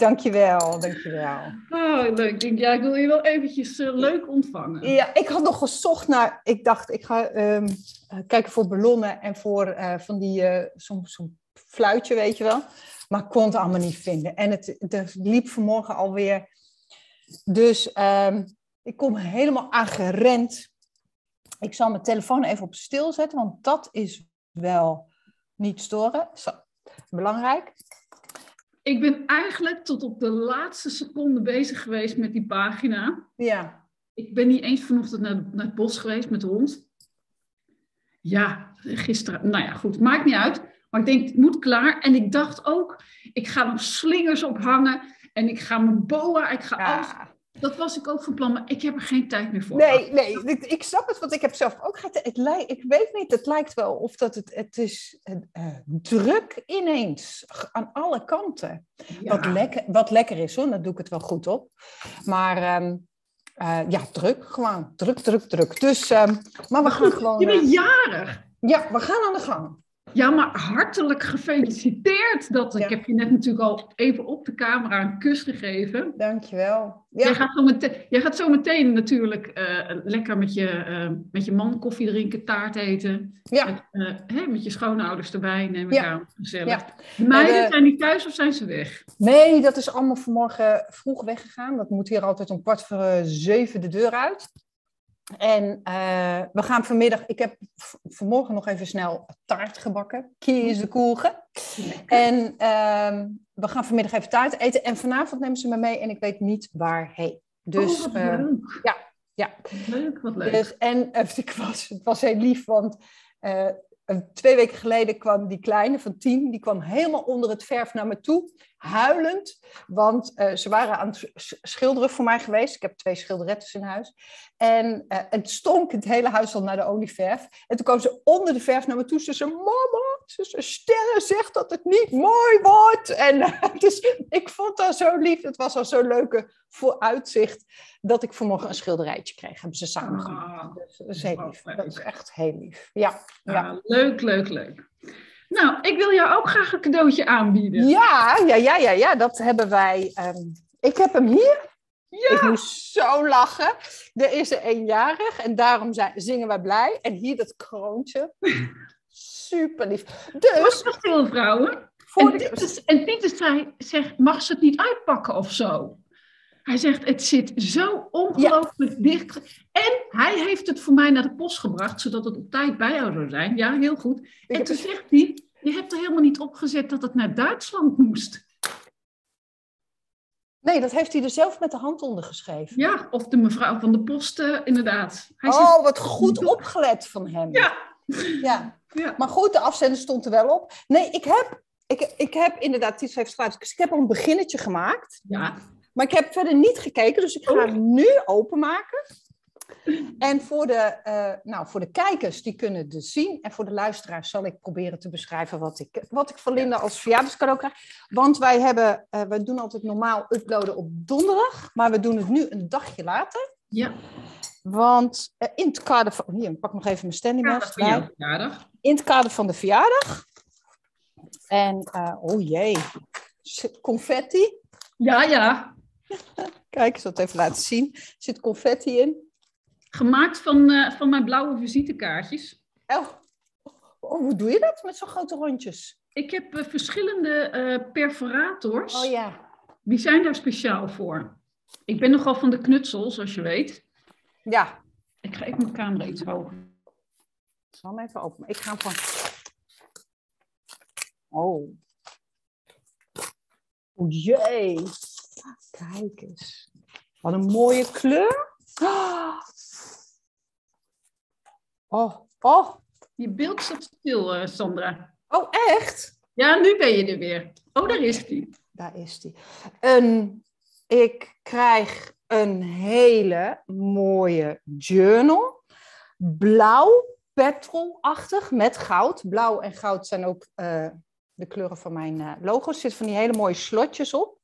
Dankjewel, dankjewel. Oh, leuk. Ik denk, ja, ik wil je wel eventjes eh, leuk ontvangen. Ja, ik had nog gezocht naar, ik dacht, ik ga ehm, eh, kijken voor ballonnen en voor eh, van die, zo'n fluitje, weet je wel. Maar ik kon het allemaal niet vinden. En het, het liep vanmorgen alweer. Dus ehm, ik kom helemaal aangerend. Ik zal mijn telefoon even op stil zetten, want dat is wel niet storen. Zo, belangrijk. Ik ben eigenlijk tot op de laatste seconde bezig geweest met die pagina. Ja. Ik ben niet eens vanochtend naar, naar het bos geweest met de hond. Ja, gisteren. Nou ja, goed. Maakt niet uit. Maar ik denk, het moet klaar. En ik dacht ook, ik ga er slingers ophangen. En ik ga mijn boa, ik ga alles. Dat was ik ook van plan, maar ik heb er geen tijd meer voor. Nee, nee, ik, ik snap het, want ik heb zelf ook geen... Het lijkt, ik weet niet, het lijkt wel of dat het... Het is eh, eh, druk ineens, aan alle kanten. Ja. Wat, lekker, wat lekker is hoor, daar doe ik het wel goed op. Maar ehm, eh, ja, druk gewoon. Druk, druk, druk. Dus, ehm, maar we gaan gewoon... Je eh, bent jarig. ja, we gaan aan de gang. Ja, maar hartelijk gefeliciteerd. Dat, Ja. Ik heb je net natuurlijk al even op de camera een kus gegeven. Dankjewel. Jij, Ja, gaat zo meteen, jij gaat zo meteen natuurlijk eh, lekker met je, eh, met je man koffie drinken, taart eten. ja. Met, hè, met je schoonouders erbij, neem ik Ja. aan. Gezellig. Ja. De meiden, zijn die thuis of zijn ze weg? Nee, dat is allemaal vanmorgen vroeg weggegaan. Dat moet hier altijd om kwart voor zeven de deur uit. En eh, we gaan vanmiddag, ik heb vanmorgen nog even snel taart gebakken. Kie is de koelge. En ehm, we gaan vanmiddag even taart eten. En vanavond nemen ze me mee en ik weet niet waarheen. Dus, oh, wat eh, leuk. ja, ja. Leuk, wat leuk. dus en eh, ik was, het was heel lief, want eh, eh, twee weken geleden kwam die kleine van tien, die kwam helemaal onder het verf naar me toe, huilend. Want eh, ze waren aan het sch- schilderen voor mij geweest. Ik heb twee schilderettes in huis. En eh, het stonk het hele huis al naar de olieverf. En toen kwam ze onder de verf naar me toe. Ze zei, mama, ze zei, Sterren zegt dat het niet mooi wordt. En eh, dus ik vond dat zo lief. Het was al zo'n leuke vooruitzicht dat ik vanmorgen een schilderijtje kreeg. Hebben ze samen gemaakt. Ah, Dus dat is heel lief. Dat is echt heel lief. Ja, ja. ah, leuk, leuk, leuk. Nou, ik wil jou ook graag een cadeautje aanbieden. Ja, ja, ja, ja, ja, dat hebben wij. ehm, ik heb hem hier. Ik moest zo lachen. Er is er eenjarig en daarom zijn, zingen wij blij. En hier dat kroontje. Super lief. Dus, veel vrouwen. En Titus, en Titus zei, zegt, mag ze het niet uitpakken of zo? Hij zegt, het zit zo ongelooflijk dicht. En hij heeft het voor mij naar de post gebracht, zodat het op tijd bij jou zou zijn. Ja, heel goed. Ik En toen het- zegt hij, je hebt er helemaal niet opgezet dat het naar Duitsland moest. nee, dat heeft hij er zelf met de hand onder geschreven. Ja, of de mevrouw van de post, eh, inderdaad. Hij zegt, Oh, wat goed opgelet van hem. ja, ja. ja. Maar goed, de afzender stond er wel op. Nee, ik heb, ik, ik heb inderdaad, dus ik heb al een beginnetje gemaakt. ja. Maar ik heb verder niet gekeken, dus ik ga Oh. hem nu openmaken. En voor de, eh, nou, voor de kijkers, die kunnen het dus zien. En voor de luisteraars zal ik proberen te beschrijven wat ik, wat ik van Linda als verjaardagscadeau krijg. Want wij hebben, eh, we doen altijd normaal uploaden op donderdag. Maar we doen het nu een dagje later. ja. Want eh, in het kader van... Hier, ik pak nog even mijn standing Ja, verjaardag. In het kader van de verjaardag. En, oh jee, confetti. Ja, ja. Kijk, ik zal het even laten zien. Er zit confetti in. Gemaakt van, eh, van mijn blauwe visitekaartjes. Oh, oh, hoe doe je dat met zo'n grote rondjes? Ik heb eh, verschillende eh, perforators. Oh ja. Die zijn daar speciaal voor. Ik ben nogal van de knutsel, zoals je weet. Ja, Ik ga even mijn camera iets hoger. ik zal hem even openen. Ik ga hem van... Oh. Oh jee. Kijk eens. Wat een mooie kleur. Oh, oh. Je beeld staat stil, eh, Sandra. Oh, echt? Ja, nu ben je er weer. Oh, daar is die. Daar is die. Een, ik krijg een hele mooie journal. Blauw, petrolachtig, met goud. Blauw en goud zijn ook eh, de kleuren van mijn eh, logo. Er zitten van die hele mooie slotjes op.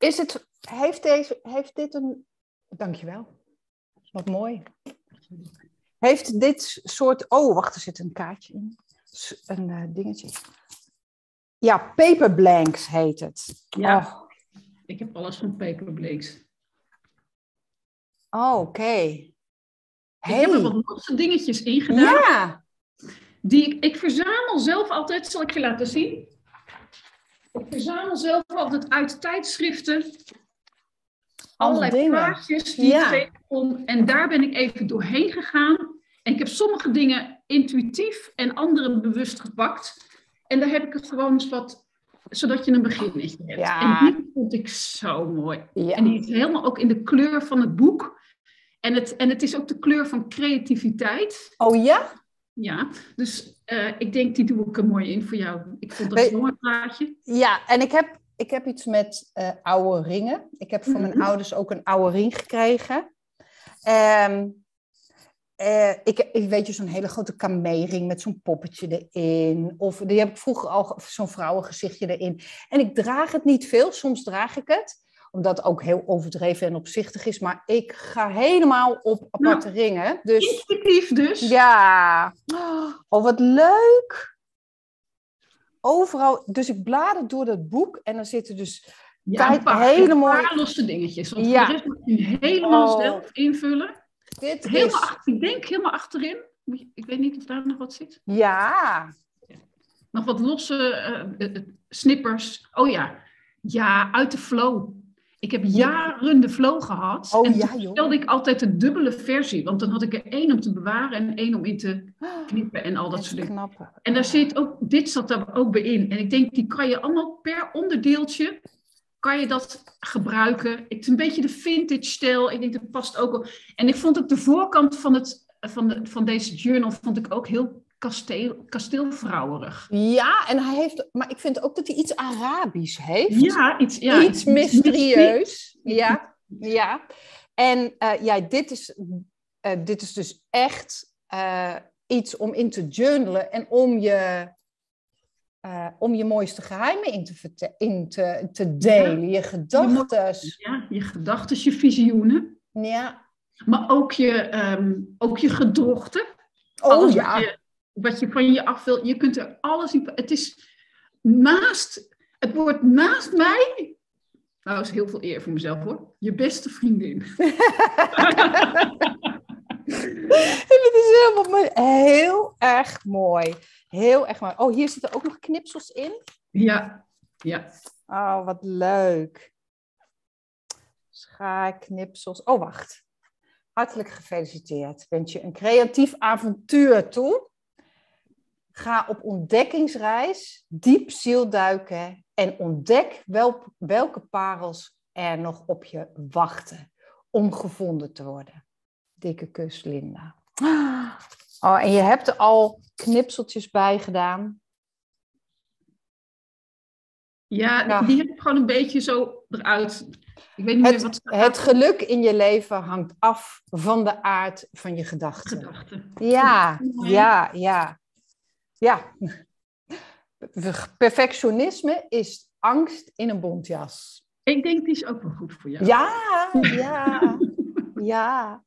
Is het, heeft, deze, heeft dit een... Dankjewel. Wat mooi. Heeft dit soort... Oh, wacht, er zit een kaartje in. Een eh, dingetje. Ja, Paper Blanks heet het. Ja. Oh, Ik heb alles van Paperblinks. oh, oké. Ik heb er Hey. wat losse dingetjes in gedaan. Ja. Die ik, ik verzamel zelf altijd, zal ik je laten zien. Ik verzamel zelf altijd uit tijdschriften allerlei dingen. plaatjes die Ja. ik tegenkom. En daar ben ik even doorheen gegaan. En ik heb sommige dingen intuïtief en andere bewust gepakt. En daar heb ik er gewoon eens wat, zodat je een beginnetje hebt. Ja. En die vond ik zo mooi. Ja. En die is helemaal ook in de kleur van het boek. En het, en het is ook de kleur van creativiteit. Oh ja? Ja, dus eh, ik denk die doe ik er mooi in voor jou. Ik vond dat zo'n plaatje. Ja, en ik heb, ik heb iets met eh, oude ringen. Ik heb van mijn Mhm. ouders ook een oude ring gekregen. Ehm, eh, ik, ik weet je, zo'n hele grote kamee-ring met zo'n poppetje erin. Of die heb ik vroeger al, zo'n vrouwengezichtje erin. En ik draag het niet veel, soms draag ik het. Omdat het ook heel overdreven en opzichtig is. Maar ik ga helemaal op aparte ringen. Dus Intuïtief dus. ja. Oh, wat leuk. Overal. Dus ik blader door dat boek en dan zitten dus. Ja, Tijd- een paar, hele een mooie- paar losse dingetjes. Want Ja. de rest moet je helemaal Oh. zelf invullen. Dit Helemaal is. achter, ik denk helemaal achterin. Ik weet niet of daar nog wat zit. Ja. Nog wat losse eh, eh, snippers. Oh ja. Ja, uit de flow. Ik heb jaren de flow gehad. Oh en ja, toen joh. stelde ik altijd de dubbele versie. Want dan had ik er één om te bewaren en één om in te knippen en al dat soort dingen. En daar zit ook, dit zat daar ook bij in. En ik denk, die kan je allemaal per onderdeeltje, kan je dat gebruiken. Het is een beetje de vintage stijl. Ik denk, dat past ook. En ik vond ook de voorkant van, het, van, de, van deze journal, vond ik ook heel kasteel, kasteelvrouwerig. Ja, en hij heeft. Maar ik vind ook dat hij iets Arabisch heeft. Ja, iets, ja, iets mysterieus. Ja, ja. En ja, dit is, eh, dit is dus echt eh, iets om in te journalen en om je, om je mooiste geheimen in te, in te, te delen. Je gedachten. Ja, je gedachten, je visioenen. Ja. Maar ook je, ehm, ook je gedrochten. Oh alles ja. je, wat je van je af wil. Je kunt er alles in. Het is naast. Het wordt naast mij. Nou, dat is heel veel eer voor mezelf hoor. Je beste vriendin. En het is helemaal mooi. heel erg mooi. Heel erg mooi. Oh, hier zitten ook nog knipsels in. Ja, ja. Oh, wat leuk. Schaarknipsels. Oh, wacht. Hartelijk gefeliciteerd. Wens je een creatief avontuur toe. Ga op ontdekkingsreis, diep zielduiken en ontdek wel, welke parels er nog op je wachten om gevonden te worden. Dikke kus, Linda. Oh, en je hebt er al knipseltjes bij gedaan. Ja, Ja. die heb ik gewoon een beetje zo eruit. Ik weet niet meer wat Het, het geluk in je leven hangt af van de aard van je gedachten. gedachten. Ja, ja, ja. Ja. Perfectionisme is angst in een bontjas. Ik denk die is ook wel goed voor jou. Ja, ja, ja.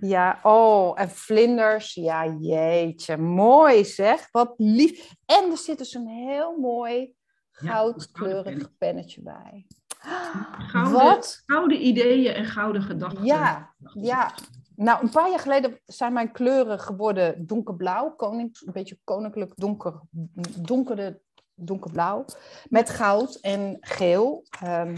Ja, oh, en vlinders. Ja, jeetje. Mooi zeg. Wat lief. En er zit dus een heel mooi goudkleurig pennetje bij. Gouden, Wat? gouden ideeën en gouden gedachten. Ja, ja. Nou, een paar jaar geleden zijn mijn kleuren geworden donkerblauw. Een beetje koninklijk donker, donkere, donkerblauw. Met goud en geel. Ehm,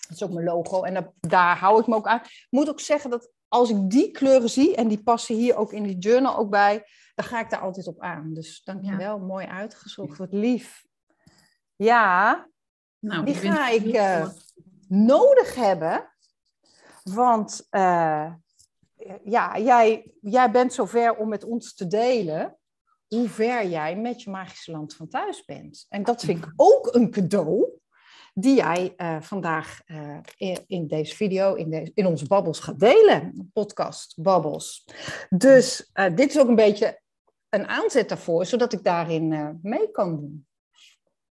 dat is ook mijn logo. En daar, daar hou ik me ook aan. Ik moet ook zeggen dat als ik die kleuren zie... en die passen hier ook in die journal ook bij... dan ga ik daar altijd op aan. Dus dankjewel, mooi uitgezocht. Wat lief. Ja, Nou, Die ga ik, eh, nodig hebben. Want eh, ja, jij, jij bent zover om met ons te delen hoe ver jij met je magische land van thuis bent. En dat vind ik ook een cadeau die jij eh, vandaag eh, in, in deze video, in, deze, in onze babbels gaat delen. Podcast Babbels. Dus eh, dit is ook een beetje een aanzet daarvoor, zodat ik daarin mee kan doen.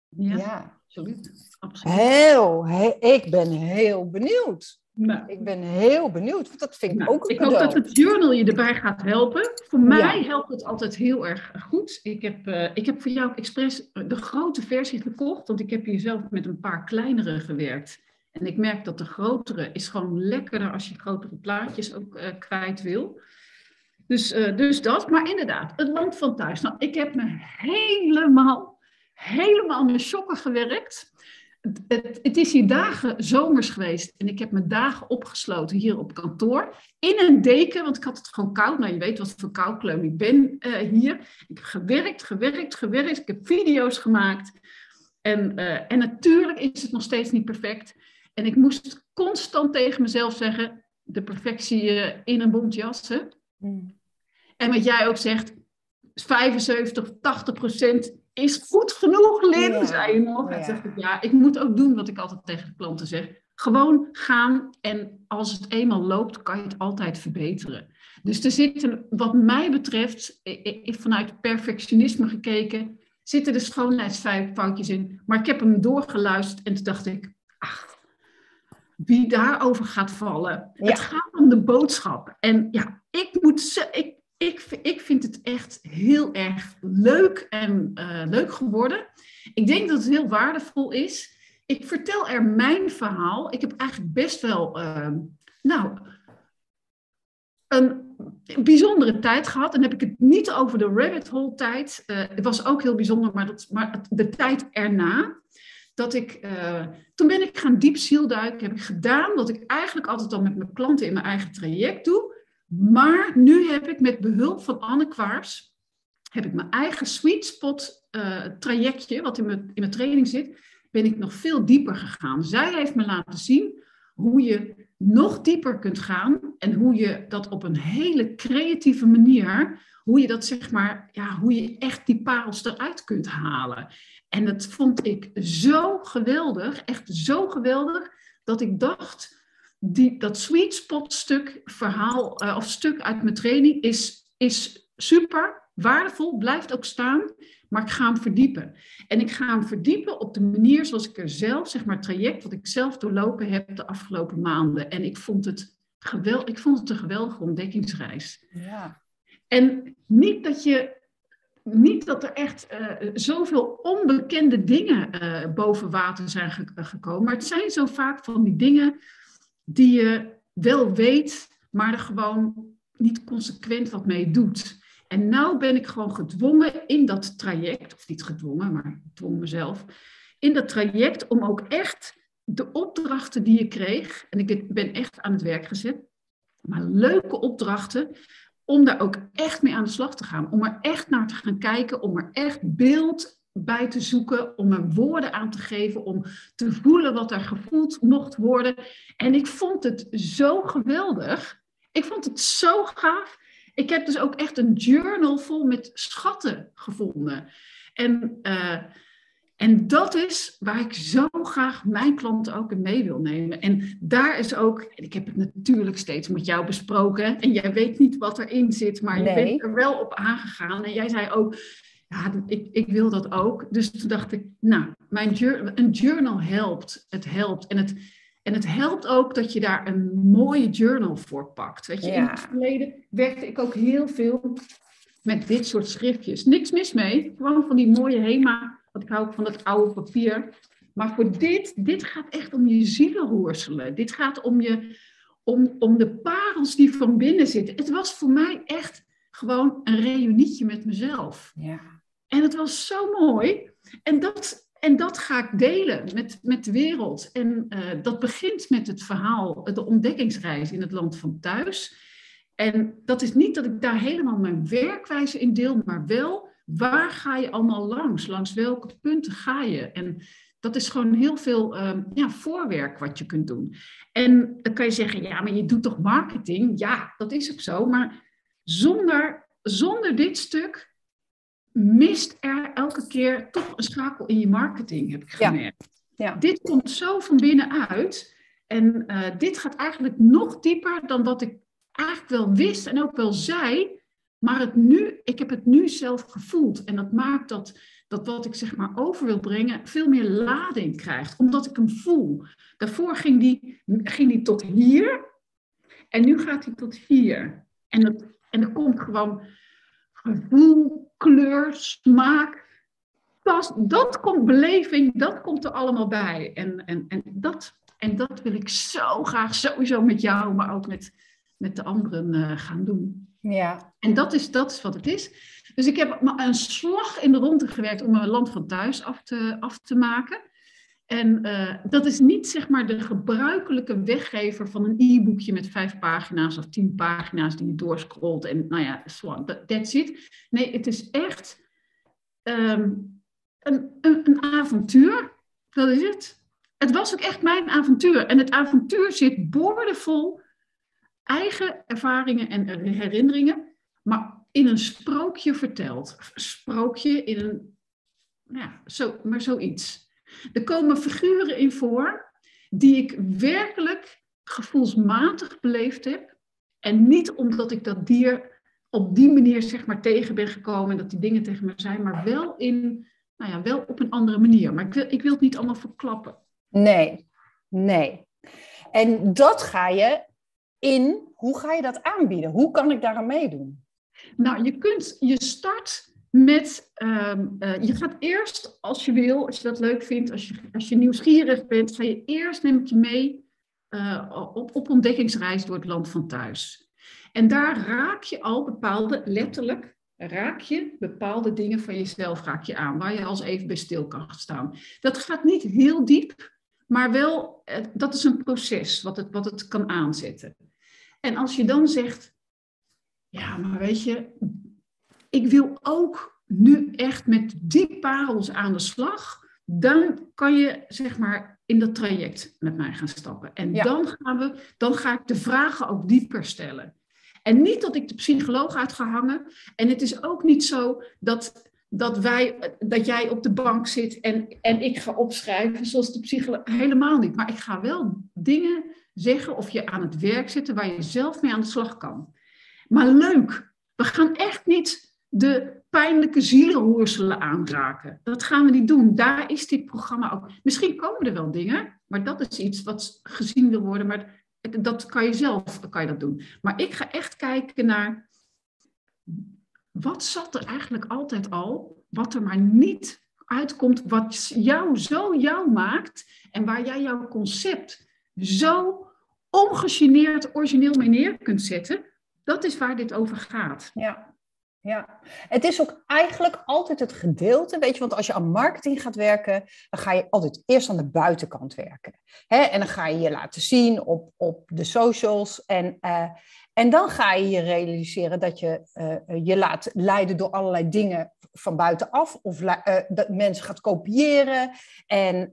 Ja, ja. absoluut. absoluut. Heel, he- ik ben heel benieuwd. Nou, ik ben heel benieuwd, want dat vind ik nou, ook een Ik hoop dat het journal je erbij gaat helpen. Voor mij helpt het altijd heel erg goed. Ik heb, uh, ik heb voor jou expres de grote versie gekocht, want ik heb hier zelf met een paar kleinere gewerkt. En ik merk dat de grotere is gewoon lekkerder als je grotere plaatjes ook uh, kwijt wil. Dus, uh, dus dat, maar inderdaad, het land van thuis. Nou, ik heb me helemaal, helemaal mijn shocken gewerkt. Het, het, is hier dagen zomers geweest en ik heb me dagen opgesloten hier op kantoor. In een deken, want ik had het gewoon koud. Nou, je weet wat voor koudkleum ik ben uh, hier. Ik heb gewerkt, gewerkt, gewerkt. Ik heb video's gemaakt. En, uh, en natuurlijk is het nog steeds niet perfect. En ik moest constant tegen mezelf zeggen, de perfectie uh, in een bontjas. Mm. En wat jij ook zegt, 75, 80 procent is goed genoeg, Lin, ja. zei je nog. Ja. En zeg ik, ja, ik moet ook doen wat ik altijd tegen de klanten zeg. Gewoon gaan en als het eenmaal loopt, kan je het altijd verbeteren. Dus er zitten, wat mij betreft, ik, vanuit perfectionisme gekeken, zitten er schoonheidsfoutjes in. Maar ik heb hem doorgeluisterd en toen dacht ik, ach, wie daarover gaat vallen. Het gaat om de boodschap. En ja, ik moet, ik, ik, ik vind het echt heel erg leuk en uh, leuk geworden. Ik denk dat het heel waardevol is. Ik vertel er mijn verhaal. Ik heb eigenlijk best wel, uh, nou, een bijzondere tijd gehad. En heb ik het niet over de rabbit hole tijd. Uh, het was ook heel bijzonder, maar, dat, maar de tijd erna. Dat ik, uh, toen ben ik gaan diep zielduiken. Heb ik gedaan wat ik eigenlijk altijd al met mijn klanten in mijn eigen traject doe. Maar nu heb ik met behulp van Anne Kwaars, heb ik mijn eigen sweet spot uh, trajectje, wat in mijn, in mijn training zit, ben ik nog veel dieper gegaan. Zij heeft me laten zien hoe je nog dieper kunt gaan en hoe je dat op een hele creatieve manier, hoe je dat zeg maar, ja, hoe je echt die parels eruit kunt halen. En dat vond ik zo geweldig, echt zo geweldig, dat ik dacht, die, dat sweet spot stuk verhaal uh, of stuk uit mijn training is, is super, waardevol, blijft ook staan, maar ik ga hem verdiepen. En ik ga hem verdiepen op de manier zoals ik er zelf, zeg maar, het traject wat ik zelf doorlopen heb de afgelopen maanden. En ik vond het, geweld, ik vond het een geweldige ontdekkingsreis. Ja. En niet dat je niet dat er echt uh, zoveel onbekende dingen uh, boven water zijn ge gekomen. Maar het zijn zo vaak van die dingen die je wel weet, maar er gewoon niet consequent wat mee doet. En nou ben ik gewoon gedwongen in dat traject, of niet gedwongen, maar ik dwong mezelf, in dat traject om ook echt de opdrachten die je kreeg, en ik ben echt aan het werk gezet, maar leuke opdrachten, om daar ook echt mee aan de slag te gaan. Om er echt naar te gaan kijken, om er echt beeld bij te zoeken, om er woorden aan te geven, om te voelen wat er gevoeld mocht worden. En ik vond het zo geweldig. Ik vond het zo gaaf. Ik heb dus ook echt een journal vol met schatten gevonden. En, uh, en dat is waar ik zo graag mijn klanten ook in mee wil nemen. En daar is ook, ik heb het natuurlijk steeds met jou besproken. En jij weet niet wat erin zit, maar je bent er wel op aangegaan. En jij zei ook, ja, ik, ik wil dat ook. Dus toen dacht ik, nou, mijn journal, een journal helpt. Het helpt. En het, en het helpt ook dat je daar een mooie journal voor pakt. Weet je, in het verleden werkte ik ook heel veel met dit soort schriftjes. Niks mis mee. Gewoon van die mooie HEMA. Want ik hou ook van dat oude papier. Maar voor dit, dit gaat echt om je zielenroerselen. Dit gaat om, je, om, om de parels die van binnen zitten. Het was voor mij echt gewoon een reunietje met mezelf. Ja. En het was zo mooi. En dat, en dat ga ik delen met, met de wereld. En uh, dat begint met het verhaal, de ontdekkingsreis in het land van thuis. En dat is niet dat ik daar helemaal mijn werkwijze in deel, maar wel waar ga je allemaal langs? Langs welke punten ga je? En dat is gewoon heel veel um, ja, voorwerk wat je kunt doen. En dan kan je zeggen, ja, maar je doet toch marketing? Ja, dat is ook zo. Maar zonder, zonder dit stuk mist er elke keer toch een schakel in je marketing, heb ik gemerkt. Ja. Dit komt zo van binnenuit. En uh, dit gaat eigenlijk nog dieper dan wat ik eigenlijk wel wist en ook wel zei. Maar het nu, ik heb het nu zelf gevoeld. En dat maakt dat, dat wat ik zeg maar over wil brengen veel meer lading krijgt. Omdat ik hem voel. Daarvoor ging die, ging die tot hier. En nu gaat hij tot hier. En, dat, en er komt gewoon gevoel, kleur, smaak. Pas, dat komt beleving, dat komt er allemaal bij. En, en, en, dat, en dat wil ik zo graag sowieso met jou, maar ook met, met de anderen uh, gaan doen. Ja. En dat is, dat is wat het is. Dus ik heb een slag in de ronde gewerkt om mijn land van thuis af te, af te maken. En uh, dat is niet zeg maar de gebruikelijke weggever van een e-boekje met vijf pagina's of tien pagina's die je doorscrollt en nou ja, that's it. Nee, het is echt een, een, een avontuur. Dat is het. Het was ook echt mijn avontuur. En het avontuur zit boordevol eigen ervaringen en herinneringen, maar in een sprookje verteld. Sprookje in een, ja, zo, maar zoiets. Er komen figuren in voor die ik werkelijk gevoelsmatig beleefd heb. En niet omdat ik dat dier op die manier zeg maar tegen ben gekomen en dat die dingen tegen me zijn, maar wel, in, nou ja, wel op een andere manier. Maar ik wil, ik wil het niet allemaal verklappen. Nee, nee. En dat ga je in, hoe ga je dat aanbieden? Hoe kan ik daar aan meedoen? Nou, je kunt, je start met, um, uh, je gaat eerst, als je wil, als je dat leuk vindt, als je, als je nieuwsgierig bent, ga je eerst, neem ik je mee uh, op, op ontdekkingsreis door het land van thuis. En daar raak je al bepaalde, letterlijk, raak je bepaalde dingen van jezelf raak je aan, waar je als even bij stil kan staan. Dat gaat niet heel diep, maar wel, uh, dat is een proces wat het, wat het kan aanzetten. En als je dan zegt, ja, maar weet je, ik wil ook nu echt met die parels aan de slag, dan kan je zeg maar in dat traject met mij gaan stappen. En dan, gaan we, dan ga ik de vragen ook dieper stellen. En niet dat ik de psycholoog uit ga hangen. En het is ook niet zo dat, dat, wij, dat jij op de bank zit en, en ik ga opschrijven zoals de psycholoog. Helemaal niet. Maar ik ga wel dingen zeggen of je aan het werk zitten waar je zelf mee aan de slag kan. Maar leuk, we gaan echt niet de pijnlijke zielenroerselen aanraken. Dat gaan we niet doen. Daar is dit programma ook. Misschien komen er wel dingen, maar dat is iets wat gezien wil worden. Maar dat kan je zelf kan je dat doen. Maar ik ga echt kijken naar wat zat er eigenlijk altijd al, wat er maar niet uitkomt, wat jou zo jou maakt en waar jij jouw concept zo ongegeneerd origineel mee neer kunt zetten. Dat is waar dit over gaat. Ja, ja, het is ook eigenlijk altijd het gedeelte, weet je, want als je aan marketing gaat werken, dan ga je altijd eerst aan de buitenkant werken. Hè? En dan ga je je laten zien op, op de socials en, uh, en dan ga je je realiseren dat je uh, je laat leiden door allerlei dingen van buitenaf of dat mensen gaat kopiëren. En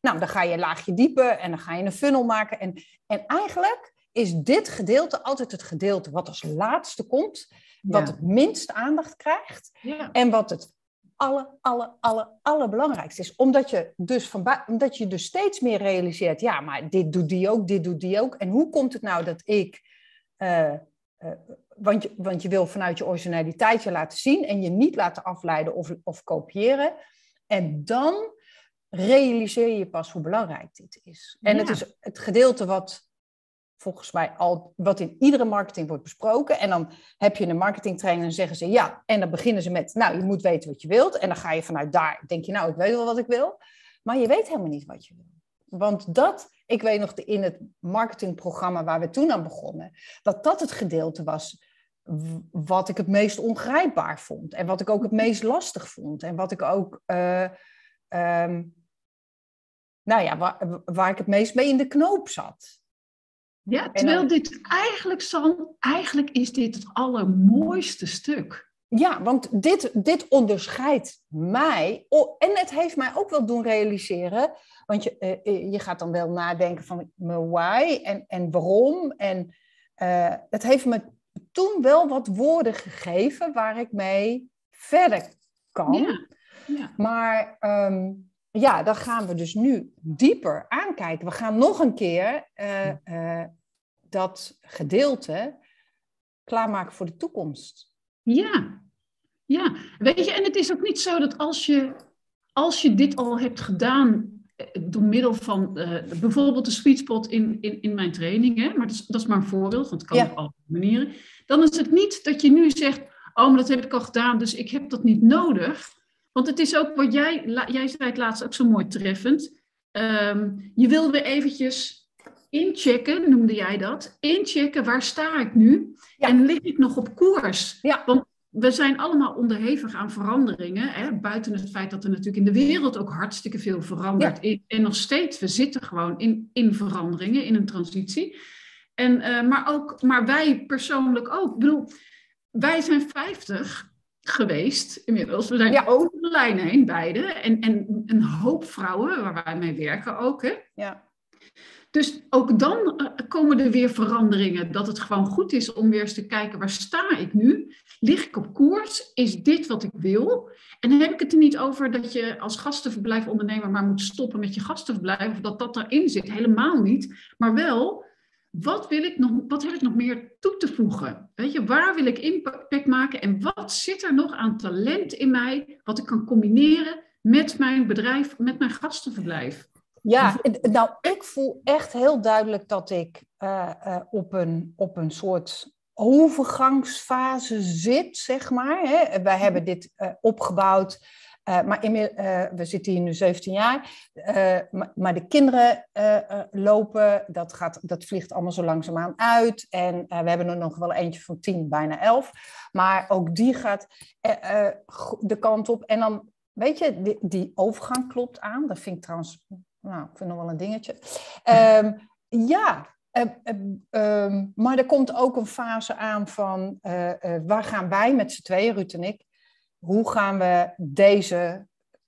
nou, dan ga je een laagje dieper en dan ga je een funnel maken. En, en eigenlijk is dit gedeelte altijd het gedeelte wat als laatste komt wat het minst aandacht krijgt en wat het alle, alle, alle, allerbelangrijkste is. Omdat je, dus van omdat je dus steeds meer realiseert, ja, maar dit doet die ook, dit doet die ook. En hoe komt het nou dat ik, uh, uh, want, je, want je wil vanuit je originaliteit je laten zien en je niet laten afleiden of, of kopiëren. En dan realiseer je pas hoe belangrijk dit is. En ja. het is het gedeelte wat volgens mij al wat in iedere marketing wordt besproken. En dan heb je een marketingtraining en zeggen ze ja. En dan beginnen ze met, nou, je moet weten wat je wilt. En dan ga je vanuit daar, denk je, nou, ik weet wel wat ik wil. Maar je weet helemaal niet wat je wil. Want dat, ik weet nog in het marketingprogramma waar we toen aan begonnen, dat dat het gedeelte was wat ik het meest ongrijpbaar vond. En wat ik ook het meest lastig vond. En wat ik ook, uh, um, nou ja, waar, waar ik het meest mee in de knoop zat. Ja, terwijl dit eigenlijk, San, eigenlijk is dit het allermooiste stuk. Ja, want dit, dit onderscheidt mij. en het heeft mij ook wel doen realiseren. Want je, uh, je gaat dan wel nadenken van mijn why en, en waarom. En uh, het heeft me toen wel wat woorden gegeven waar ik mee verder kan. Ja, ja. Maar um, ja, dan gaan we dus nu dieper aankijken. We gaan nog een keer uh, uh, dat gedeelte klaarmaken voor de toekomst. Ja, ja. Weet je, en het is ook niet zo dat als je, als je dit al hebt gedaan eh, door middel van uh, bijvoorbeeld de sweet spot in, in, in mijn training, hè, maar dat is, dat is maar een voorbeeld, want het kan op alle manieren. Dan is het niet dat je nu zegt, oh, maar dat heb ik al gedaan, dus ik heb dat niet nodig. Want het is ook wat jij, jij zei het laatst ook zo mooi treffend. Um, je wil weer eventjes inchecken, noemde jij dat. Inchecken, waar sta ik nu? En lig ik nog op koers? Ja. Want we zijn allemaal onderhevig aan veranderingen. Hè? Buiten het feit dat er natuurlijk in de wereld ook hartstikke veel verandert. En nog steeds, we zitten gewoon in, in veranderingen, in een transitie. En, uh, maar, ook, maar wij persoonlijk ook. Ik bedoel, wij zijn 50 geweest inmiddels. We zijn ja. over de lijn heen, beide. En, en een hoop vrouwen waar wij mee werken ook. Hè? Ja. Dus ook dan uh, komen er weer veranderingen. Dat het gewoon goed is om weer eens te kijken, waar sta ik nu? Lig ik op koers? Is dit wat ik wil? En dan heb ik het er niet over dat je als gastenverblijfondernemer maar moet stoppen met je gastenverblijf. Of dat dat erin zit. Helemaal niet. Maar wel, wat, wil ik nog, wat heb ik nog meer toe te voegen? Weet je, waar wil ik impact maken? En wat zit er nog aan talent in mij? Wat ik kan combineren met mijn bedrijf, met mijn gastenverblijf? Ja, nou, ik voel echt heel duidelijk dat ik uh, uh, op, een, op een soort overgangsfase zit, zeg maar. Hè. Wij hebben dit uh, opgebouwd, maar in, we zitten hier nu 17 jaar. Maar, maar, de kinderen lopen, dat, gaat, dat vliegt allemaal zo langzaamaan uit. En we hebben er nog wel eentje van 10, bijna 11. Maar ook die gaat de kant op. En dan, weet je, die, die overgang klopt aan. Dat vind ik trouwens nou, ik vind nog wel een dingetje. Um, ja, um, maar er komt ook een fase aan van waar gaan wij met z'n tweeën, Ruud en ik, hoe gaan we deze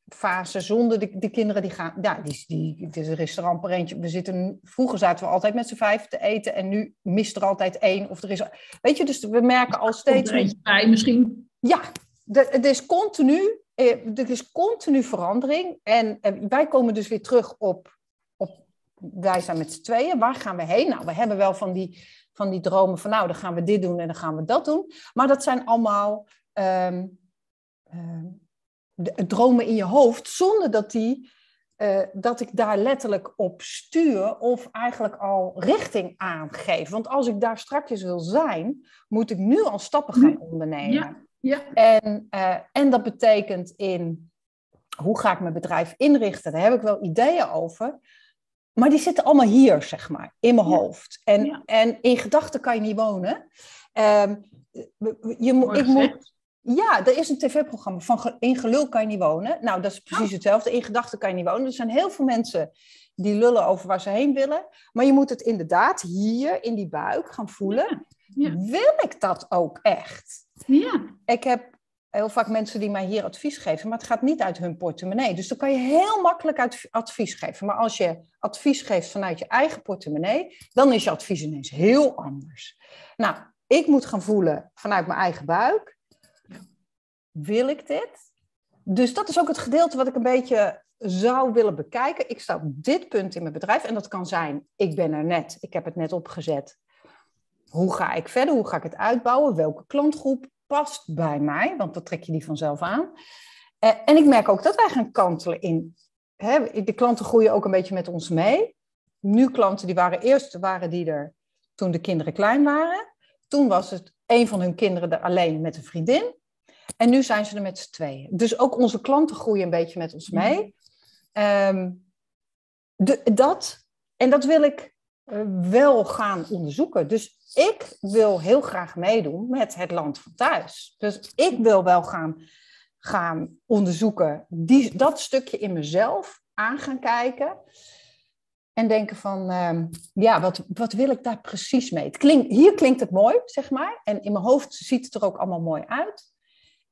fase zonder de, de kinderen die gaan, ja, die, die, het is een restaurant per eentje. We zitten, vroeger zaten we altijd met z'n vijf te eten en nu mist er altijd één of er is, weet je, dus we merken al steeds. Er eentje bij misschien. Ja, de, het is continu eh, er is continu verandering. En wij komen dus weer terug op, op wij zijn met z'n tweeën. Waar gaan we heen? Nou, we hebben wel van die, van die dromen van nou, dan gaan we dit doen en dan gaan we dat doen. Maar dat zijn allemaal um, de, dromen in je hoofd, zonder dat, die, uh, dat ik daar letterlijk op stuur of eigenlijk al richting aangeef. Want als ik daar straks wil zijn, moet ik nu al stappen gaan ondernemen. Ja. Ja. En, uh, en dat betekent in hoe ga ik mijn bedrijf inrichten? Daar heb ik wel ideeën over. Maar die zitten allemaal hier, zeg maar, in mijn ja. hoofd. En, ja. en in gedachten kan je niet wonen. Um, je ik moet, ja, er is een tv-programma van In gelul kan je niet wonen. Nou, dat is precies oh. hetzelfde. In gedachten kan je niet wonen. Er zijn heel veel mensen die lullen over waar ze heen willen. Maar je moet het inderdaad hier in die buik gaan voelen. Ja. Wil ik dat ook echt? Ja. Ik heb heel vaak mensen die mij hier advies geven, maar het gaat niet uit hun portemonnee. Dus dan kan je heel makkelijk advies geven. Maar als je advies geeft vanuit je eigen portemonnee, dan is je advies ineens heel anders. Nou, ik moet gaan voelen vanuit mijn eigen buik. Wil ik dit? Dus dat is ook het gedeelte wat ik een beetje zou willen bekijken. Ik sta op dit punt in mijn bedrijf en dat kan zijn, ik ben er net, ik heb het net opgezet. Hoe ga ik verder? Hoe ga ik het uitbouwen? Welke klantgroep past bij mij? Want dan trek je die vanzelf aan. Uh, en ik merk ook dat wij gaan kantelen in. De klanten groeien ook een beetje met ons mee. Nu klanten die waren eerst waren die er toen de kinderen klein waren. Toen was het een van hun kinderen er alleen met een vriendin. En nu zijn ze er met z'n tweeën. Dus ook onze klanten groeien een beetje met ons mee. Um, de, dat, en dat wil ik uh, wel gaan onderzoeken. Dus ik wil heel graag meedoen met het land van thuis. Dus ik wil wel gaan, gaan onderzoeken, die, dat stukje in mezelf aan gaan kijken. En denken van, uh, ja, wat, wat wil ik daar precies mee? Het klinkt, hier klinkt het mooi, zeg maar. En in mijn hoofd ziet het er ook allemaal mooi uit.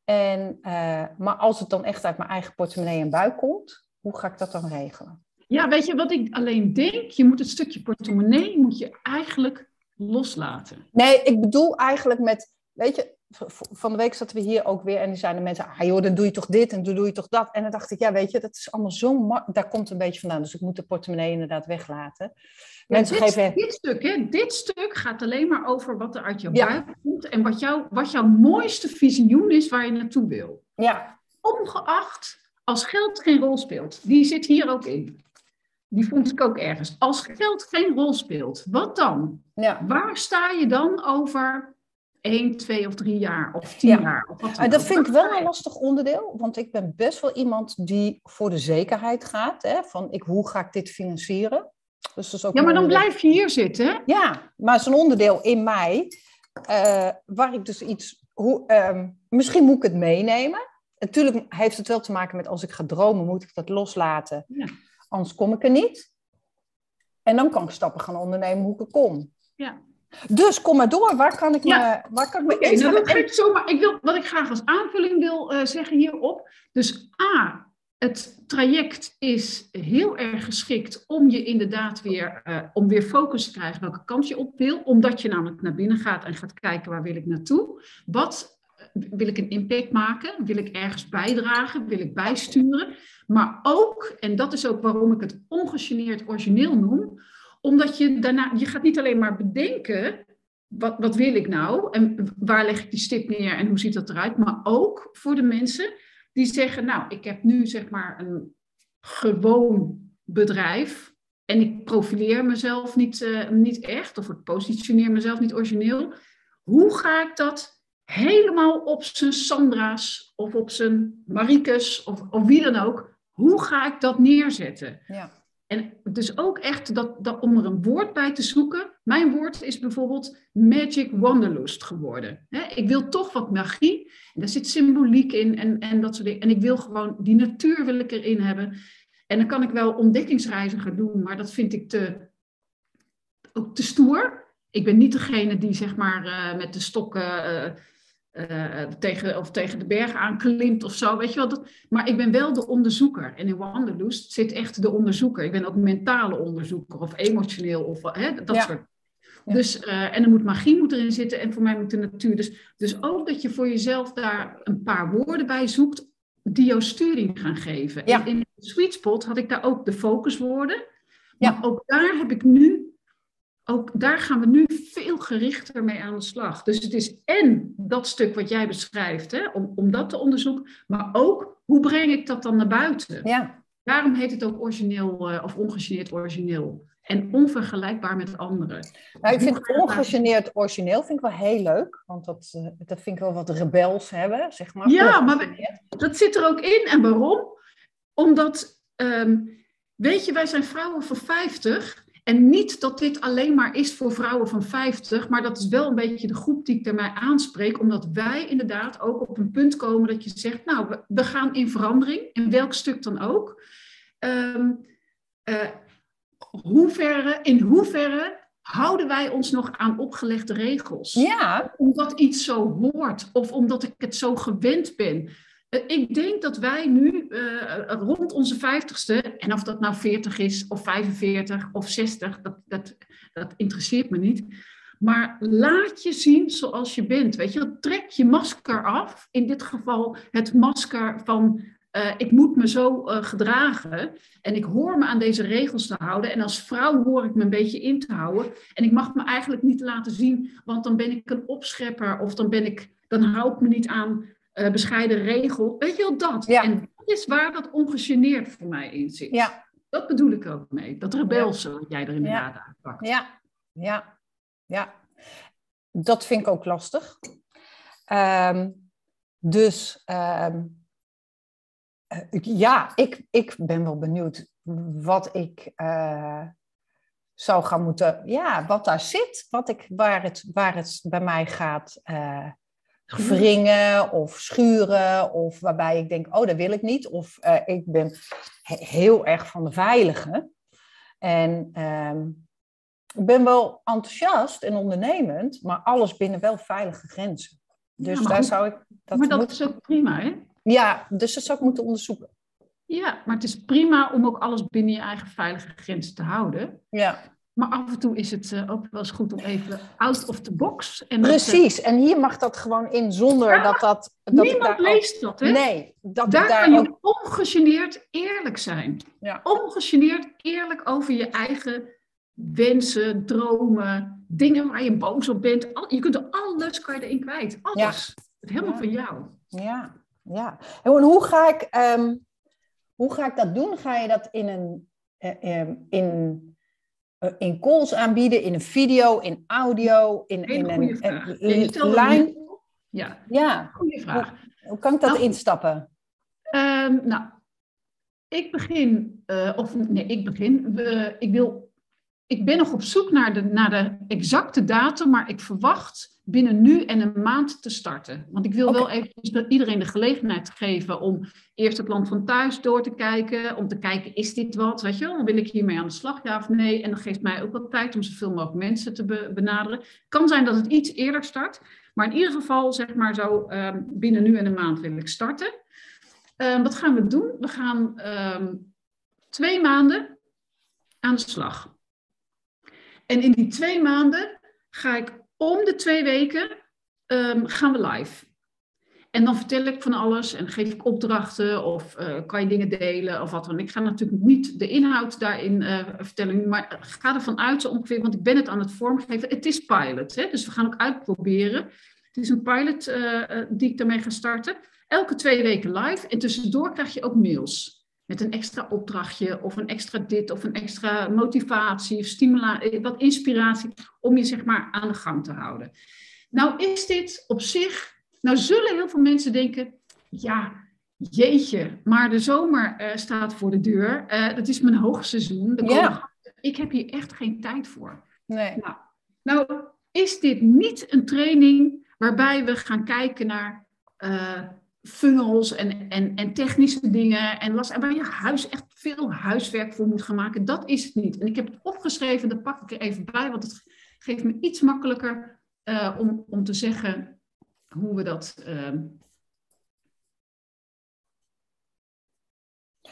En, uh, maar als het dan echt uit mijn eigen portemonnee en buik komt, hoe ga ik dat dan regelen? Ja, weet je wat ik alleen denk? Je moet het stukje portemonnee moet je eigenlijk loslaten. Nee, ik bedoel eigenlijk met, weet je, van de week zaten we hier ook weer en die zeiden mensen, ah joh, dan doe je toch dit en dan doe je toch dat. En dan dacht ik, ja weet je, dat is allemaal zo, daar komt een beetje vandaan. Dus ik moet de portemonnee inderdaad weglaten. Mensen dit, geven... dit stuk, hè, dit stuk gaat alleen maar over wat er uit jouw ja. buik komt en wat, jou, wat jouw mooiste visioen is waar je naartoe wil. Ja. Ongeacht als geld geen rol speelt. Die zit hier ook in. Die vond ik ook ergens. Als geld geen rol speelt, wat dan? Ja. Waar sta je dan over één, twee of drie jaar of tien jaar? Of wat dat vind ik wel een lastig onderdeel, want ik ben best wel iemand die voor de zekerheid gaat. Hè, van ik, hoe ga ik dit financieren? Dus dat is ook ja, maar dan blijf je hier zitten. Ja, maar het is een onderdeel in mij uh, waar ik dus iets. Hoe, uh, misschien moet ik het meenemen. Natuurlijk heeft het wel te maken met als ik ga dromen, moet ik dat loslaten. Ja. Anders kom ik er niet. En dan kan ik stappen gaan ondernemen hoe ik er kom. Ja. Dus kom maar door, waar kan ik me, waar kan ik me okay, nou, dat ik zomaar, ik wil, Wat ik graag als aanvulling wil uh, zeggen hierop. Dus A, het traject is heel erg geschikt om je inderdaad weer, uh, om weer focus te krijgen welke kant je op wil. Omdat je namelijk naar binnen gaat en gaat kijken waar wil ik naartoe. Wat wil ik een impact maken? Wil ik ergens bijdragen? Wil ik bijsturen? Maar ook, en dat is ook waarom ik het ongegeneerd origineel noem, omdat je daarna, je gaat niet alleen maar bedenken, wat, wat wil ik nou? En waar leg ik die stip neer en hoe ziet dat eruit? Maar ook voor de mensen die zeggen, nou, ik heb nu zeg maar een gewoon bedrijf en ik profileer mezelf niet, uh, niet echt, of ik positioneer mezelf niet origineel. Hoe ga ik dat helemaal op zijn Sandra's of op zijn Marikes of, of wie dan ook. Hoe ga ik dat neerzetten? Ja. En dus ook echt dat, om er een woord bij te zoeken. Mijn woord is bijvoorbeeld Magic Wanderlust geworden. ik wil toch wat magie. En daar zit symboliek in en, en dat soort dingen. En ik wil gewoon die natuur wil ik erin hebben. En dan kan ik wel ontdekkingsreizen gaan doen, maar dat vind ik te, ook te stoer. Ik ben niet degene die zeg maar uh, met de stokken uh, uh, tegen, of tegen de berg aanklimt of zo, weet je wel. Dat, maar ik ben wel de onderzoeker. En in Wanderlust zit echt de onderzoeker. Ik ben ook mentale onderzoeker of emotioneel of hè, dat soort. Dus, uh, en er moet magie moet erin zitten en voor mij moet de natuur. Dus, dus ook dat je voor jezelf daar een paar woorden bij zoekt die jouw sturing gaan geven. Ja. In, de sweet spot had ik daar ook de focuswoorden. Maar ook daar heb ik nu ook daar gaan we nu veel gerichter mee aan de slag. Dus het is en dat stuk wat jij beschrijft, hè, om, om dat te onderzoeken, maar ook hoe breng ik dat dan naar buiten? Ja. Daarom heet het ook origineel uh, of ongegeneerd origineel. En onvergelijkbaar met anderen. Nou, ik vind ongegeneerd origineel vind ik wel heel leuk. Want dat, uh, dat vind ik wel wat rebels hebben, zeg maar. Ja, maar dat zit er ook in. En waarom? Omdat, um, weet je, wij zijn vrouwen van 50 en niet dat dit alleen maar is voor vrouwen van 50, maar dat is wel een beetje de groep die ik daarmee aanspreek, omdat wij inderdaad ook op een punt komen dat je zegt, nou, we, gaan in verandering, in welk stuk dan ook. Um, uh, hoeverre, in hoeverre houden wij ons nog aan opgelegde regels? Ja. Omdat iets zo hoort of omdat ik het zo gewend ben. Eh, ik denk dat wij nu uh, rond onze vijftigste, en of dat nou 40 is, of 45 of 60, dat, dat, dat interesseert me niet. Maar laat je zien zoals je bent. Weet je, trek je masker af. In dit geval het masker van uh, ik moet me zo gedragen. En ik hoor me aan deze regels te houden. En als vrouw hoor ik me een beetje in te houden. En ik mag me eigenlijk niet laten zien, want dan ben ik een opschepper. Of dan, ben ik, dan hou ik me niet aan uh, bescheiden regel. Weet je wel, dat. Ja. En dat is waar dat ongegeneerd voor mij in zit. Ja. Dat bedoel ik ook mee. Dat rebelse wat jij er inderdaad ja. uitpakt. Ja, ja, ja. Dat vind ik ook lastig. Um, dus um, ja, ik, ik ben wel benieuwd wat ik uh, zou gaan moeten... Ja, wat daar zit. Wat ik, waar, het, waar het bij mij gaat... Uh, wringen of schuren, of waarbij ik denk, oh, dat wil ik niet. Of uh, ik ben he heel erg van de veilige. En um, ik ben wel enthousiast en ondernemend, maar alles binnen wel veilige grenzen. Dus ja, daar zou ik. Dat maar dat moet... is ook prima, hè? Ja, dus dat zou ik moeten onderzoeken. Ja, maar het is prima om ook alles binnen je eigen veilige grenzen te houden. Ja. Maar af en toe is het uh, ook wel eens goed om even out of the box. En Precies, en hier mag dat gewoon in zonder ja, dat dat... dat niemand leest dat, hè? Nee. Dat daar, daar kan je ongegeneerd eerlijk zijn. Ja. Ongegeneerd eerlijk over je eigen wensen, dromen, dingen waar je boos op bent. je kunt er alles kan je erin kwijt. Alles. Ja. Helemaal van jou. Ja, ja. En hoe ga ik, um, hoe ga ik dat doen? Ga je dat in een... Uh, in eh, in calls aanbieden, in een video, in audio, in, in een, een lijn? Ja, ja. goede vraag. Hoe, hoe kan ik dat nou, instappen? Um, nou, ik begin, uh, of nee, ik begin. We, ik, wil, ik ben nog op zoek naar de, naar de exacte datum, maar ik verwacht binnen nu en een maand te starten. Want ik wil wel even iedereen de gelegenheid geven om eerst het land van thuis door te kijken. Om te kijken, is dit wat? Weet je wel, wil ik hiermee aan de slag, ja of nee? En dat geeft mij ook wat tijd om zoveel mogelijk mensen te benaderen. Kan zijn dat het iets eerder start. Maar in ieder geval, zeg maar zo, um, binnen nu en een maand wil ik starten. Um, wat gaan we doen? We gaan um, twee maanden aan de slag. En in die twee maanden ga ik om de twee weken um, gaan we live. En dan vertel ik van alles en geef ik opdrachten of uh, kan je dingen delen of wat dan. Ik ga natuurlijk niet de inhoud daarin uh, vertellen, maar ga ervan uit ongeveer, want ik ben het aan het vormgeven. Het is pilot, hè? dus we gaan ook uitproberen. Het is een pilot uh, die ik daarmee ga starten. Elke twee weken live en tussendoor krijg je ook mails met een extra opdrachtje of een extra dit of een extra motivatie of stimulatie, wat inspiratie om je zeg maar aan de gang te houden. Nou is dit op zich, nou zullen heel veel mensen denken, ja, jeetje, maar de zomer uh, staat voor de deur, uh, dat is mijn hoogseizoen. Ja. Ik heb hier echt geen tijd voor. Nee. Nou, nou, is dit niet een training waarbij we gaan kijken naar uh, funnels en, en, en technische dingen en, last, waar je huis echt veel huiswerk voor moet gaan maken. Dat is het niet. En ik heb het opgeschreven, dat pak ik er even bij, want het geeft me iets makkelijker uh, om, om te zeggen hoe we dat. Uh...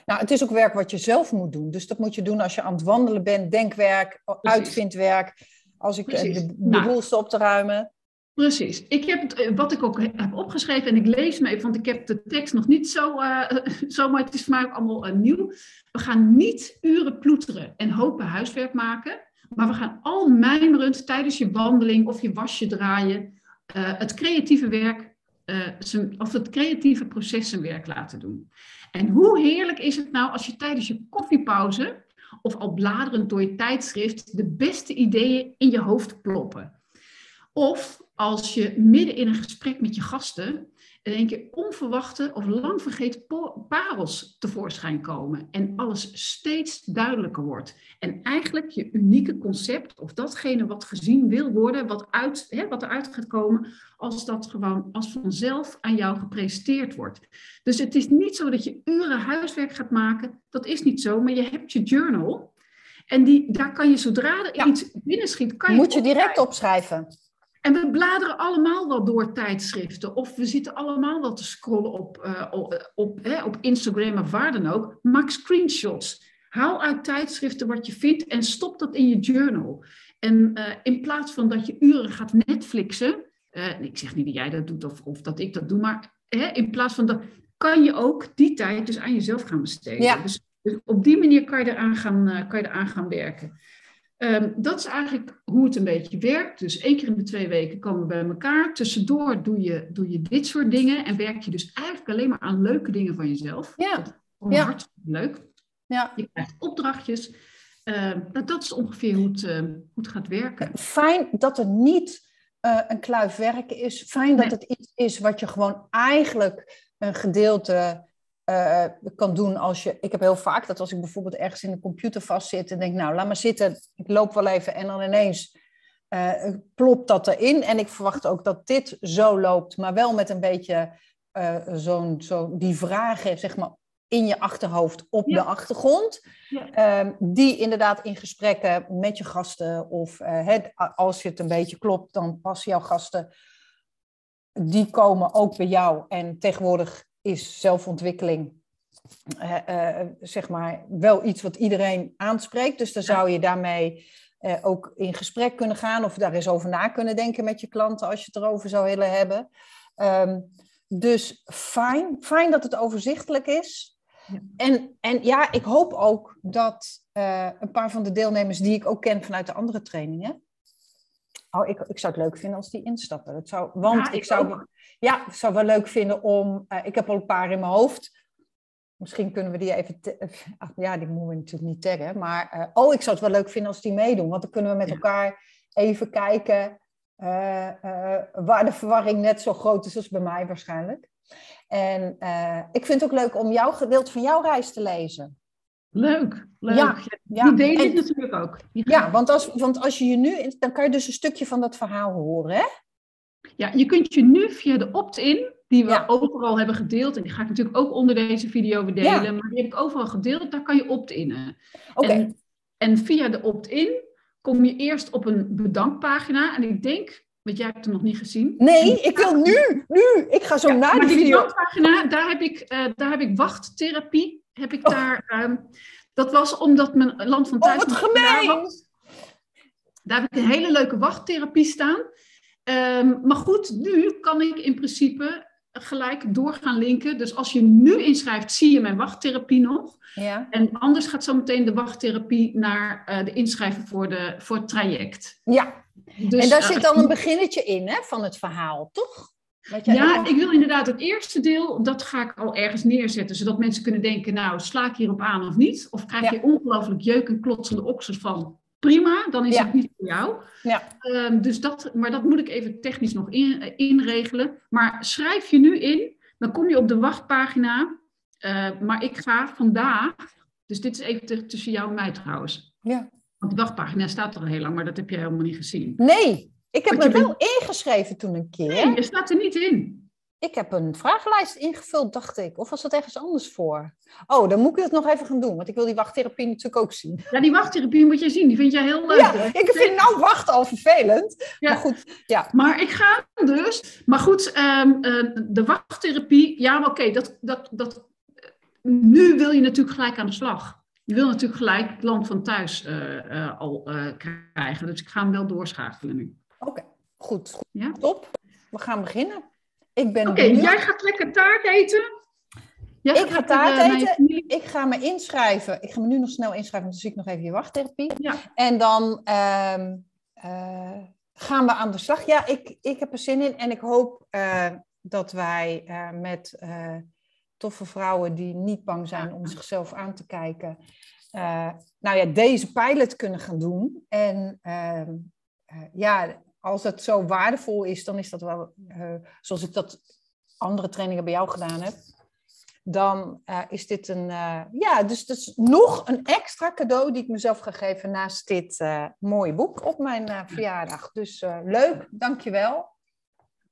Nou, het is ook werk wat je zelf moet doen. Dus dat moet je doen als je aan het wandelen bent, denkwerk, Precies. uitvindwerk. Als ik Precies. de, de nou, boel stop te ruimen. Precies. Ik heb eh, wat ik ook heb opgeschreven en ik lees me even, want ik heb de tekst nog niet zo, uh, zo maar het is voor ook allemaal uh, nieuw. We gaan niet uren ploeteren en hopen huiswerk maken, maar we gaan al mijmerend tijdens je wandeling of je wasje draaien het creatieve werk, of het creatieve proces zijn werk laten doen. En hoe heerlijk is het nou als je tijdens je koffiepauze of al bladerend door je tijdschrift de beste ideeën in je hoofd ploppen. Of als je midden in een gesprek met je gasten in één keer onverwachte of lang vergeten parels tevoorschijn komen en alles steeds duidelijker wordt. En eigenlijk je unieke concept of datgene wat gezien wil worden, wat, uit, hè, wat eruit gaat komen, als dat gewoon als vanzelf aan jou gepresenteerd wordt. Dus het is niet zo dat je uren huiswerk gaat maken, dat is niet zo, maar je hebt je journal. En die, daar kan je zodra er iets binnenschiet, kan je. Moet je direct opschrijven. En we bladeren allemaal wel door tijdschriften. Of we zitten allemaal wel te scrollen op, uh, op, op, op Instagram of waar dan ook. Maak screenshots. Haal uit tijdschriften wat je vindt en stop dat in je journal. En uh, in plaats van dat je uren gaat Netflixen. Uh, ik zeg niet dat jij dat doet of, of dat ik dat doe. Maar in plaats van dat kan je ook die tijd dus aan jezelf gaan besteden. Ja. Dus, dus, op die manier kan je eraan gaan, kan je eraan gaan werken. Um, dat is eigenlijk hoe het een beetje werkt. Dus één keer in de twee weken komen we bij elkaar. Tussendoor doe je, doe je dit soort dingen en werk je dus eigenlijk alleen maar aan leuke dingen van jezelf. Ja. Dat is ja. hartstikke leuk. Ja. Je krijgt opdrachtjes. Uh, dat is ongeveer hoe het, uh, hoe het gaat werken. Fijn dat er niet uh, een kluif werken is. Fijn dat het iets is wat je gewoon eigenlijk een gedeelte uh, kan doen als je. Ik heb heel vaak dat als ik bijvoorbeeld ergens in de computer vastzit en denk, nou, laat maar zitten, ik loop wel even en dan ineens uh, plopt dat erin. En ik verwacht ook dat dit zo loopt, maar wel met een beetje uh, zo'n zo die vragen, zeg maar, in je achterhoofd op ja. de achtergrond. Ja. Um, die inderdaad in gesprekken met je gasten of het, als je het een beetje klopt, dan passen jouw gasten. Die komen ook bij jou. En tegenwoordig is zelfontwikkeling uh, uh, zeg maar wel iets wat iedereen aanspreekt. Dus dan zou je daarmee eh, ook in gesprek kunnen gaan of daar eens over na kunnen denken met je klanten als je het erover zou willen hebben. Ehm, dus fijn, fijn dat het overzichtelijk is. Ja. En, en ja, ik hoop ook dat een paar van de deelnemers die ik ook ken vanuit de andere trainingen. Oh, ik, ik zou het leuk vinden als die instappen. Dat zou, want ja, ik, zou, ja, zou wel leuk vinden om. Uh, ik heb al een paar in mijn hoofd. Misschien kunnen we die even. Ach, ja, die moeten we natuurlijk niet taggen. Maar. Uh, oh, ik zou het wel leuk vinden als die meedoen. Want dan kunnen we met ja. elkaar even kijken. waar de verwarring net zo groot is als bij mij waarschijnlijk. En ik vind het ook leuk om jouw gedeelte van jouw reis te lezen. Leuk, leuk. Ja, ja. Die deel ik natuurlijk ook. Ja, want als, want als je je nu, dan kan je dus een stukje van dat verhaal horen, hè? Ja, je kunt je nu via de opt-in, die we ja. overal hebben gedeeld, en die ga ik natuurlijk ook onder deze video weer delen, ja. maar die heb ik overal gedeeld, daar kan je opt-innen. Oké. En, en via de opt-in kom je eerst op een bedankpagina, en ik denk want jij hebt hem nog niet gezien. Nee, ik wil nu, nu. Ik ga zo ja, naar de video. Pagina, daar heb ik, uh, daar heb ik wachttherapie. Heb ik oh. daar, um, dat was omdat mijn land van thuis oh, wat gemeen. was. Daar heb ik een hele leuke wachttherapie staan. Um, maar goed, nu kan ik in principe gelijk door gaan linken. Dus als je nu inschrijft, zie je mijn wachttherapie nog. Ja. En anders gaat zo meteen de wachttherapie naar uh, de inschrijven voor, de, voor het traject. Ja, dus, en daar uh, zit dan een beginnetje in hè, van het verhaal, toch? Ja, ik wil inderdaad het eerste deel, dat ga ik al ergens neerzetten, zodat mensen kunnen denken, nou, sla ik hierop aan of niet? Of krijg ja. je ongelooflijk jeuk en klotsende oksels van, prima, dan is Ja. het niet voor jou. Ja. Ehm, dus dat, maar dat moet ik even technisch nog in, eh, inregelen. Maar schrijf je nu in, dan kom je op de wachtpagina. Eh, maar ik ga vandaag, dus dit is even tussen jou en mij trouwens. Ja. Want de wachtpagina staat er al heel lang, maar dat heb je helemaal niet gezien. Nee, ik heb me wel ingeschreven toen een keer. Nee, je staat er niet in. Ik heb een vragenlijst ingevuld, dacht ik. Of was dat ergens anders voor? Oh, dan moet ik het nog even gaan doen, want ik wil die wachttherapie natuurlijk ook zien. Ja, die wachttherapie moet je zien, die vind jij heel leuk. Ja, hè? ik vind nou wachten al vervelend. Ja. Maar goed, ja. Maar ik ga dus. Maar goed, ehm, eh, de wachttherapie. Ja, oké, dat, dat, dat, nu wil je natuurlijk gelijk aan de slag. Je wil natuurlijk gelijk het land van thuis eh, eh, al krijgen. Dus ik ga hem wel doorschakelen nu. Oké, goed. Ja? Top. We gaan beginnen. Ik ben Oké, jij gaat lekker taart eten. Jij Ik ga taart eh, eten. Ik ga me inschrijven. Ik ga me nu nog snel inschrijven, want dan zie ik nog even je wachttherapie. Ja. En dan ehm, eh, gaan we aan de slag. Ja, ik, ik heb er zin in en ik hoop eh, dat wij met toffe vrouwen die niet bang zijn om zichzelf aan te kijken, nou ja, deze pilot kunnen gaan doen. En ehm, eh, ja, als het zo waardevol is, dan is dat wel, eh, zoals ik dat andere trainingen bij jou gedaan heb, dan eh, is dit een, eh, ja, dus, dus nog een extra cadeau die ik mezelf ga geven naast dit mooie boek op mijn verjaardag. Dus leuk, dankjewel.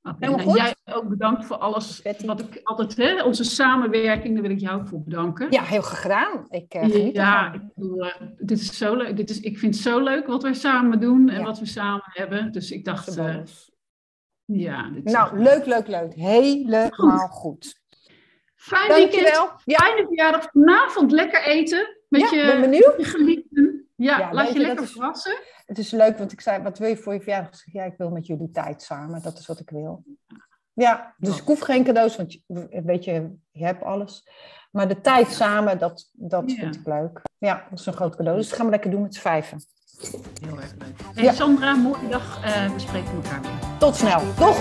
Oké, Helemaal nou, jij ook bedankt voor alles. Betty. Wat ik altijd, hè, onze samenwerking, daar wil ik jou ook voor bedanken. Ja, heel graag gedaan. Ik eh, geniet Ja, ik, eh, dit is zo leuk. Dit is, ik vind het zo leuk wat wij samen doen en Ja. wat we samen hebben. Dus ik dacht, eh, ja, dit Nou, leuk, leuk, leuk. Helemaal goed. Fijn weekend. Dankjewel. Ja, Fijne verjaardag. Vanavond lekker eten met Ja, je, ben benieuwd. je geliefden. Ja, laat je je, lekker is- verrassen. Het is leuk, want ik zei, wat wil je voor je verjaardag? Ik zeg, ja, ik wil met jullie tijd samen. Dat is wat ik wil. Ja, dus ik hoef geen cadeaus, want je, weet je, je hebt alles. Maar de tijd samen, dat, dat Ja. vind ik leuk. Ja, dat is een groot cadeau. Dus dat gaan we lekker doen met z'n vijven. Heel erg leuk. Hey, Ja. Sandra, mooie dag. Eh, we spreken elkaar weer. Tot snel. Toch?